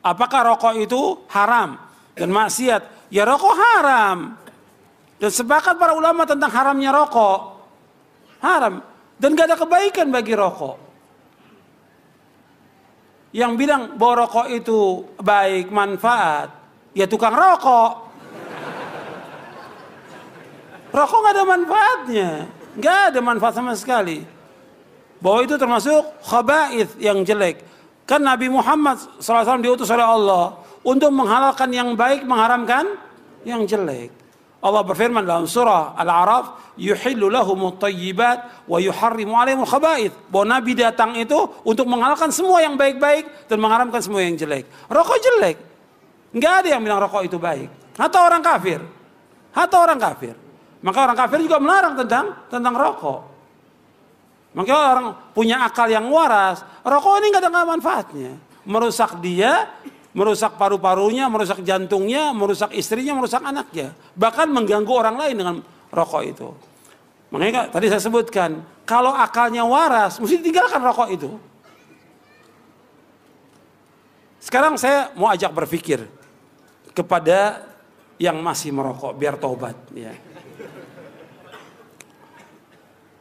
Apakah rokok itu haram dan maksiat? Ya rokok haram. Dan sepakat para ulama tentang haramnya rokok. Haram. Dan gak ada kebaikan bagi rokok. Yang bilang bahwa rokok itu baik, manfaat. Ya tukang rokok. Rokok gak ada manfaatnya. Gak ada manfaat sama sekali. Bahwa itu termasuk khaba'ith yang jelek. Kan Nabi Muhammad SAW diutus oleh Allah untuk menghalalkan yang baik, mengharamkan yang jelek. Allah berfirman dalam surah Al-A'raf, "Yuhillu lahumut thayyibat wa yuharrimu 'alaihimul khaba'ith." Bahwa Nabi datang itu untuk menghalalkan semua yang baik-baik dan mengharamkan semua yang jelek. Rokok jelek. Enggak ada yang bilang rokok itu baik. Atau orang kafir. Atau orang kafir. Maka orang kafir juga melarang tentang tentang rokok. Maka orang punya akal yang waras, rokok ini nggak ada manfaatnya. Merusak dia, merusak paru-parunya, merusak jantungnya, merusak istrinya, merusak anaknya. Bahkan mengganggu orang lain dengan rokok itu. Makanya tadi saya sebutkan, kalau akalnya waras, mesti tinggalkan rokok itu. Sekarang saya mau ajak berpikir kepada yang masih merokok, biar tobat. Ya.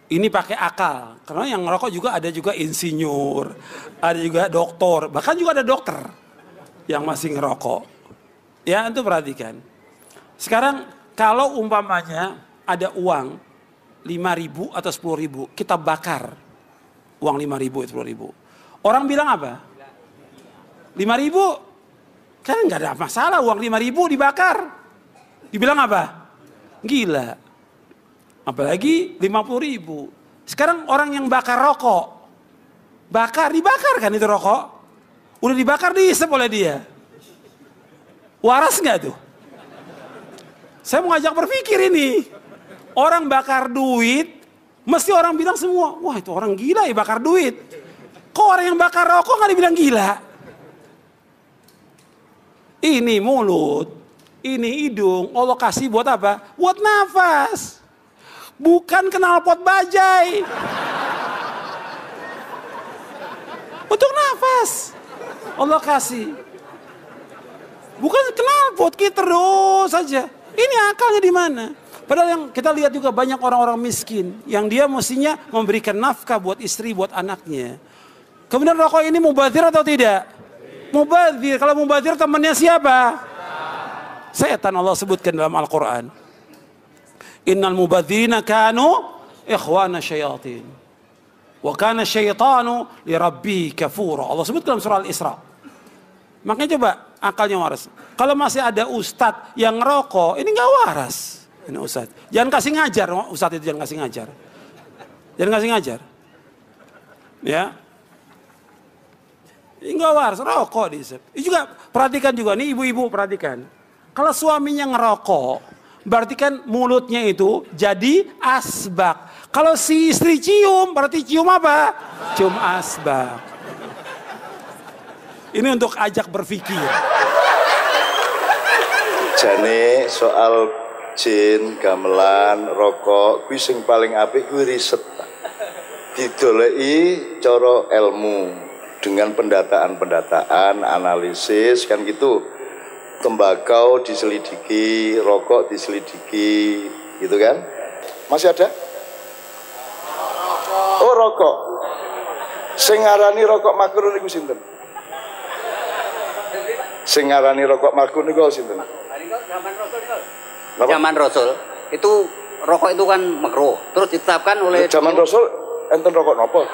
Ini pakai akal, karena yang merokok juga ada juga insinyur, ada juga dokter, bahkan juga ada dokter yang masih ngerokok. Ya, itu perhatikan. Sekarang kalau umpamanya ada uang 5 ribu atau 10 ribu, kita bakar uang 5 ribu, 10 ribu. Orang bilang apa? 5 ribu, kan nggak ada masalah uang 5 ribu dibakar. Dibilang apa? Gila. Apalagi 50 ribu. Sekarang orang yang bakar rokok, bakar, dibakar kan itu rokok? Udah dibakar diisep oleh dia. Waras nggak tuh? Saya mau ngajak berpikir ini. Orang bakar duit, mesti orang bilang semua, wah itu orang gila ya bakar duit. Kok orang yang bakar rokok nggak dibilang gila? Ini mulut, ini hidung, Allah kasih buat apa? Buat nafas. Bukan kenal pot bajai. Untuk nafas. Allah kasih. Bukan kenal pot kita terus saja. Ini akalnya di mana? Padahal yang kita lihat juga banyak orang-orang miskin yang dia mestinya memberikan nafkah buat istri, buat anaknya. Kemudian rokok ini mubazir atau tidak? Mubazir. Kalau mubazir temannya siapa? Setan Allah sebutkan dalam Al-Quran. Innal mubadzirina kanu ikhwana syayatin. Wa kana syaitanu li rabbi kafura. Allah sebut dalam surah Al-Isra. Makanya coba akalnya waras. Kalau masih ada ustadz yang ngerokok, ini nggak waras. Ini ustadz. Jangan kasih ngajar, ustadz itu jangan kasih ngajar. Jangan kasih ngajar. Ya. Ini nggak waras, rokok di Ini juga perhatikan juga nih ibu-ibu perhatikan. Kalau suaminya ngerokok, berarti kan mulutnya itu jadi asbak. Kalau si istri cium, berarti cium apa? Cium asbak. Ini untuk ajak berpikir. Jane soal jin, gamelan, rokok, kuwi paling apik kuwi riset. Didoleki cara ilmu dengan pendataan-pendataan, analisis kan gitu. Tembakau diselidiki, rokok diselidiki, gitu kan? Masih ada? Oh, rokok. Sing ngarani rokok makruh niku sinten? Sing ngarani rokok makruh niku sinten? Zaman Rasul itu rokok itu kan makruh. Terus ditetapkan oleh Zaman Rasul enten rokok nopo?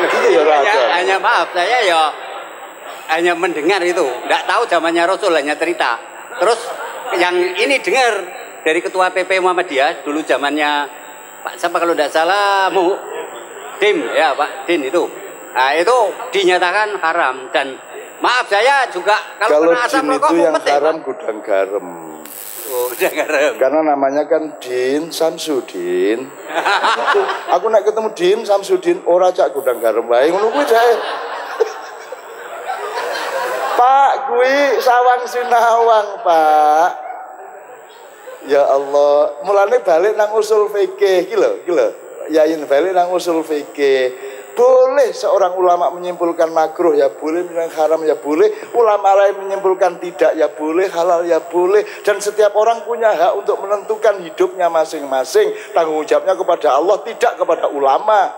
Gitu ya hanya, raja. Hanya maaf saya ya hanya mendengar itu, tidak tahu zamannya Rasul hanya cerita. Terus yang ini dengar dari ketua PP Muhammadiyah dulu zamannya Pak siapa kalau tidak salah Mu Dim ya Pak Din itu. Nah itu dinyatakan haram dan maaf saya juga kalau, Kalau kena asap jin rokok itu yang ya, haram Pak. gudang garam. Oh. Karena namanya kan Din Samsudin. Itu, aku nak ketemu Din Samsudin ora cak gudang garam wae ngono kuwi jae. Pak, kuwi sawang sinawang, Pak. Ya Allah, mulane balik nang usul fikih iki lho, iki lho. Yain balik nang usul fikih. Boleh seorang ulama menyimpulkan makruh ya boleh, yang haram ya boleh, ulama lain menyimpulkan tidak ya boleh, halal ya boleh, dan setiap orang punya hak untuk menentukan hidupnya masing-masing. Tanggung jawabnya kepada Allah, tidak kepada ulama.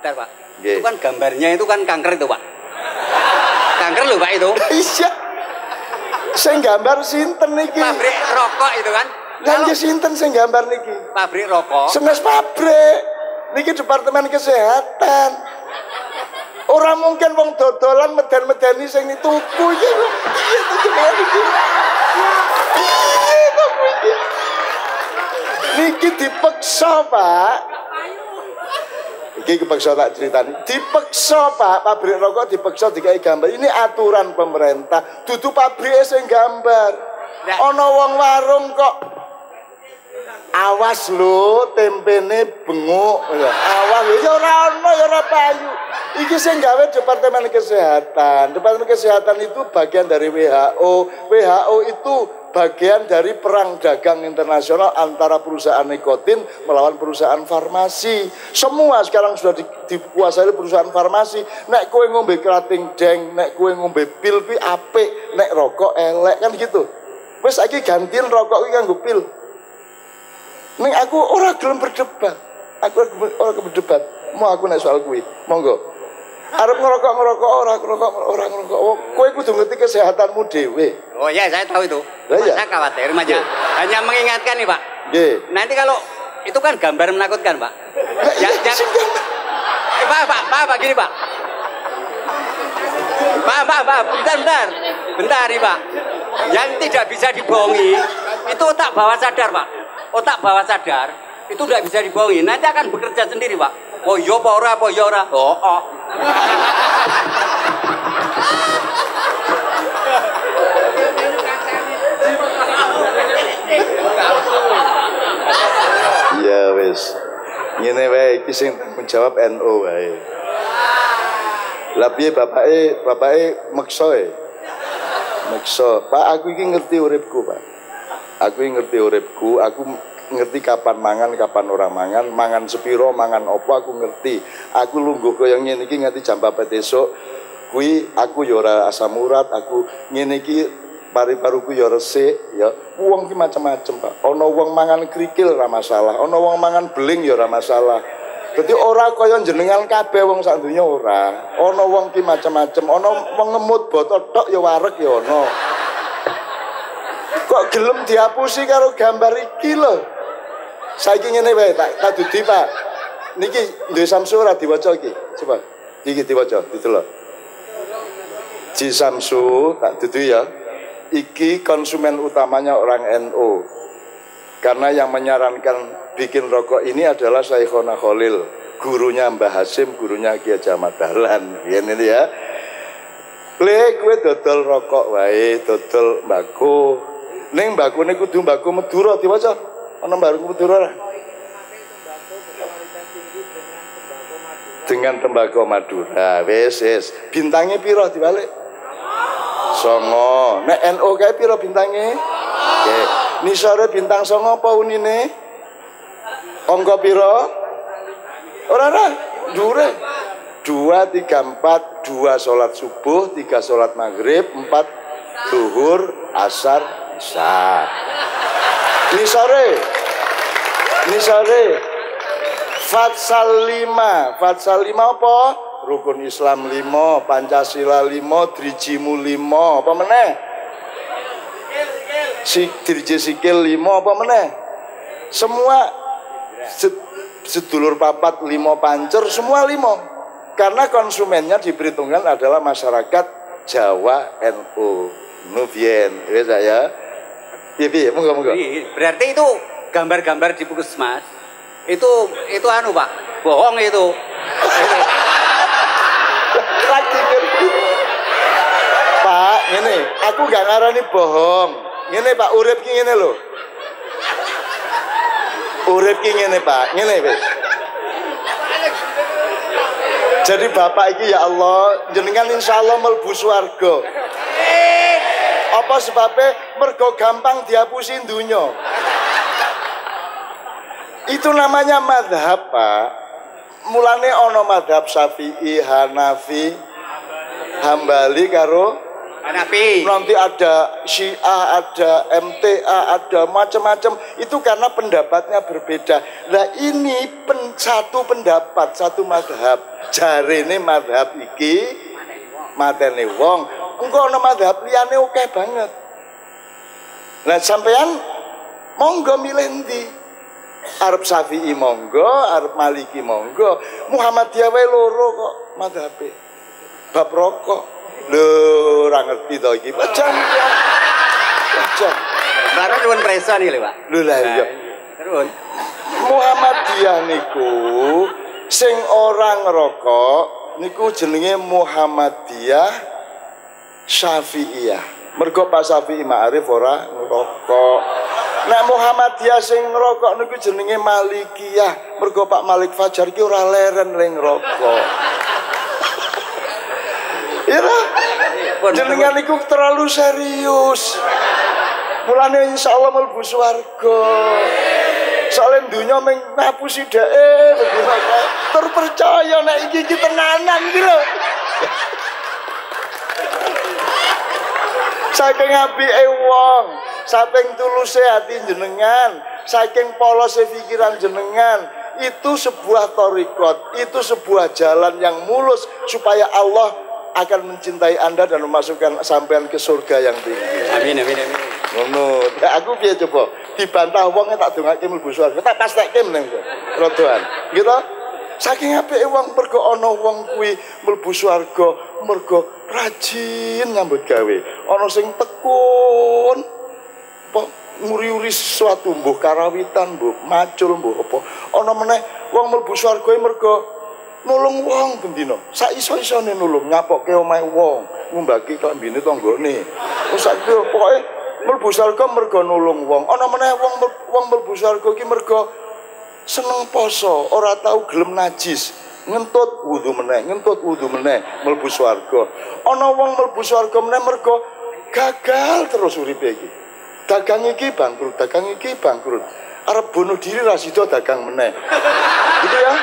Bentar, Pak. Itu kan gambarnya itu kan kanker itu, Pak. Kanker loh, Pak itu. Iya. Saya gambar sinten niki. Pabrik rokok itu kan. Lah sinten saya gambar niki. Pabrik rokok. Senes pabrik. Niki departemen kesehatan. Orang mungkin wong dodolan meden-medeni sing tuku iki. Iya to jenenge iki. Iya to iki. Niki dipeksa, Pak. Iki kepeksa tak ceritani. Dipeksa, Pak. Pabrik rokok dipeksa dikai gambar. Ini aturan pemerintah. Dudu pabrik sing gambar. Ana wong warung kok Awas lho, tempene benguk. Awas lho, ya ora ono ya ora payu. Iki sing gawe Departemen Kesehatan. Departemen Kesehatan itu bagian dari WHO. WHO itu bagian dari perang dagang internasional antara perusahaan nikotin melawan perusahaan farmasi. Semua sekarang sudah di, dikuasai perusahaan farmasi. Nek kue ngombe kerating deng, nek kue ngombe pil pi apik, nek rokok elek kan gitu. Wes lagi gantiin rokok iki kanggo pil. Ning aku ora gelem berdebat. Aku ora berdebat. Mau aku nek soal kuwi. Monggo. Arep ngerokok ngerokok ora ngerokok ora ngerokok. Oh, kowe kudu ngerti kesehatanmu dhewe. Oh ya, saya tahu itu. Ya. Saya khawatir hanya hanya mengingatkan nih, Pak. Nggih. Nanti kalau itu kan gambar menakutkan, Pak. Ya, Ya, sing gambar. Eh, Pak, Pak, Pak, Pak, gini, Pak. Pak, Pak, Pak, bentar, bentar. Bentar nih, Pak. Yang tidak bisa dibohongi, itu otak bawah sadar, Pak. Otak bawah sadar, itu tidak bisa dibohongi. Nanti akan bekerja sendiri, Pak. Oh iya, apa ora, apa iya ora. Oh, oh. Iya wis. Ngene wae iki sing tanggung jawab NU wae. Lah piye bapake bapake meksa e. Meksa. Pak aku iki ngerti uripku, Pak. Aku ngerti uripku, aku ngerti kapan mangan, kapan ora mangan, mangan sepiro, mangan opo aku ngerti. Aku lungguh kaya ngene iki nganti jam 4 esuk. Kuwi aku ya ora asam urat, aku ngene iki paru-paruku ya resik ya. Wong ki macam-macam Pak. Ana wong mangan krikil ora masalah ana wong mangan beling ya ora masalah. Dadi ora kaya jenengan kabeh wong sak donya ora. Ana wong ki macam-macam ana wong ngemut botot tok ya wareg ya ana kok gelem dihapusi karo gambar iki lho saiki ngene wae tak tak dudi Pak niki duwe Samsu ora diwaca iki coba iki diwaca didelok Ji Samsu tak dudu ya iki konsumen utamanya orang NU. Karena yang menyarankan bikin rokok ini adalah Syekhona Khalil, gurunya Mbah Hasim, gurunya Kiai Jamat Dahlan. Ini ya. Le kowe dodol rokok wae, dodol mbako. Ning mbako ne kudu mbako Madura diwaca. Ana mbako Madura? Dengan tembakau Madura. Wis, wis. Bintangnya piro dibalik? Songo. Nek NU kae piro bintange? Oke. Nisare bintang songo apa unine? Angka piro? Ora ora. Dure. Dua, tiga, empat, dua sholat subuh, tiga sholat maghrib, empat duhur, asar, isya. Nisare, nisare, fatsal lima, fatsal lima apa? rukun Islam limo, Pancasila limo, drijimu limo, apa meneh? Si driji sikil limo, apa meneh? Semua sedulur papat limo pancur, semua limo. Karena konsumennya diperhitungkan adalah masyarakat Jawa NU. Nubien, wis ya. Piye piye, monggo monggo. Berarti itu gambar-gambar di puskesmas itu itu anu Pak, bohong itu. lagi ngerti. Pak, ini aku gak ngarani bohong. Ngene Pak, urip ki ngene lho. Urip ki ngene Pak, ngene wis. Jadi Bapak iki ya Allah, jenengan insya Allah melbu swarga. Apa sebabnya mergo gampang dihapusin dunya. Itu namanya madhab Pak. mulane ana madhab Syafi'i, Hanafi, Hambali karo Hanafi. nanti ada Syiah, ada MTA, ada macam-macam. Itu karena pendapatnya berbeda. Nah ini pen, satu pendapat, satu madhab. Jarene madhab iki matene wong. Engko ana liyane oke banget. Nah sampean monggo milih ndi? Arab Syafi'i monggo, Arab Maliki monggo. Muhammadiyah wae loro kok madhabe. Bab rokok. Lho, ora ngerti to iki. Pajan ya. Pajan. Baru nyuwun preso nih lho, Pak. Lho lah iya. Terus. Muhammadiyah niku sing ora ngerokok niku jenenge Muhammadiyah Syafi'iyah. Mergo Pak Syafi'i Ma'arif ora ngerokok. Nek Muhammadiyah sing ngerokok niku jenenge Malikiyah. Mergo Pak Malik Fajar ki ora leren le ngerokok. Pun, jenengan niku terlalu serius. Mulane insya Allah mlebu swarga. Soalnya dunia meng ngapusi dae bagaimana terpercaya nek iki iki tenanan iki lho. Saking apike wong, saking tuluse hati jenengan, saking polose pikiran jenengan, itu sebuah torikot, itu sebuah jalan yang mulus supaya Allah akan mencintai Anda dan memasukkan sampean ke surga yang tinggi. Amin amin amin. Ngono. Ya aku piye coba? Dibantah wong tak dongake mlebu swarga. Tak pastekke meneng. Rodoan. Gitu. Saking apike wong mergo ana wong kuwi mlebu swarga mergo rajin nyambut gawe. Ana sing tekun nguri-uri sesuatu mbuh karawitan mbuh macul mbuh apa. Ana meneh wong mlebu swarga mergo nulung wong bendina sak iso-isone nulung nyapokke omahe wong ngumbaki klambine tanggane. Wis saiki pokoke mlebu swarga mergo nulung wong. Ana meneh wong wong mlebu swarga ki mergo seneng poso ora tau gelem najis. Ngentut wudu meneh ngentut wudu meneh mlebu swarga. Ana wong mlebu swarga meneh mergo gagal terus uripe iki. Dagang iki bangkrut dagang iki bangkrut. Arep bunuh diri ra sida dagang meneh. Gitu ya.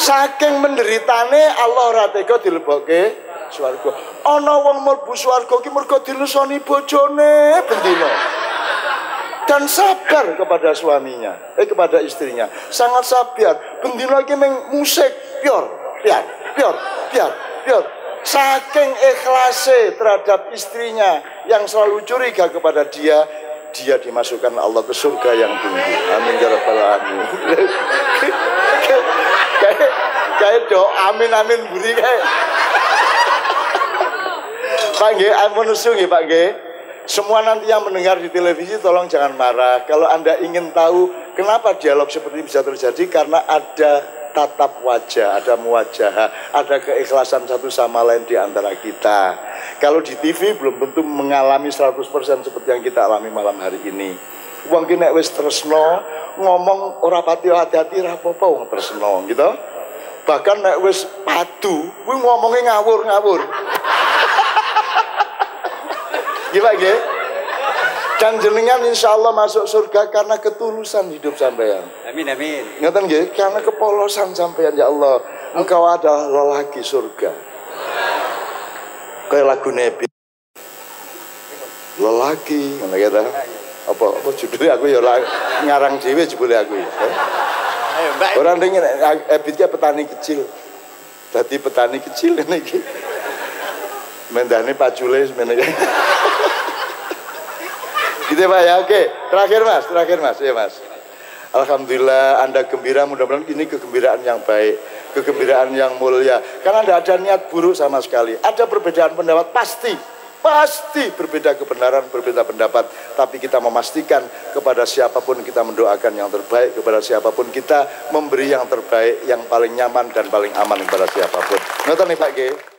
Saking menderitane Allah ora tega dilebokke swarga. Ana wong mlebu swarga ki mergo dilusoni bojone bendina dan sabar kepada suaminya, eh kepada istrinya. Sangat sabar. Bendina iki meng musik pior, pior, pior, pior, pior. Saking ikhlase terhadap istrinya yang selalu curiga kepada dia, dia dimasukkan Allah ke surga yang tinggi. Amin ya rabbal alamin. Kayak doa amin amin buri kayak. Pak G, ampun nesu nggih Pak G. Semua nanti yang mendengar di televisi tolong jangan marah. Kalau Anda ingin tahu kenapa dialog seperti ini bisa terjadi karena ada tatap wajah, ada muwajah, ada keikhlasan satu sama lain di antara kita. Kalau di TV belum tentu mengalami 100% seperti yang kita alami malam hari ini. Wong ki nek wis tresno ngomong ora pati hati-hati ra apa-apa wong tresno gitu. Bahkan nek wis padu kuwi ngomongnya ngawur-ngawur. Gimana ge? Dan jenengan insya Allah masuk surga karena ketulusan hidup sampean. Amin amin. Ngeten nggih, karena kepolosan sampean ya Allah. Engkau adalah lelaki surga. Kayak lagu Nebi. Lelaki, ngono ya ta? Apa apa judulnya aku ya ngarang dhewe jebule aku ya. Eh? Ayo Mbak. Orang dengen ebitnya petani kecil. Jadi petani kecil ini iki. Mendane pacule semene. Gitu ya Pak ya, oke. Terakhir Mas, terakhir Mas, ya Mas. Alhamdulillah Anda gembira, mudah-mudahan ini kegembiraan yang baik, kegembiraan yang mulia. Karena tidak ada niat buruk sama sekali. Ada perbedaan pendapat pasti, pasti berbeda kebenaran, berbeda pendapat. Tapi kita memastikan kepada siapa pun kita mendoakan yang terbaik, kepada siapa pun kita memberi yang terbaik, yang paling nyaman dan paling aman kepada siapa pun. Ngerti nih Pak G?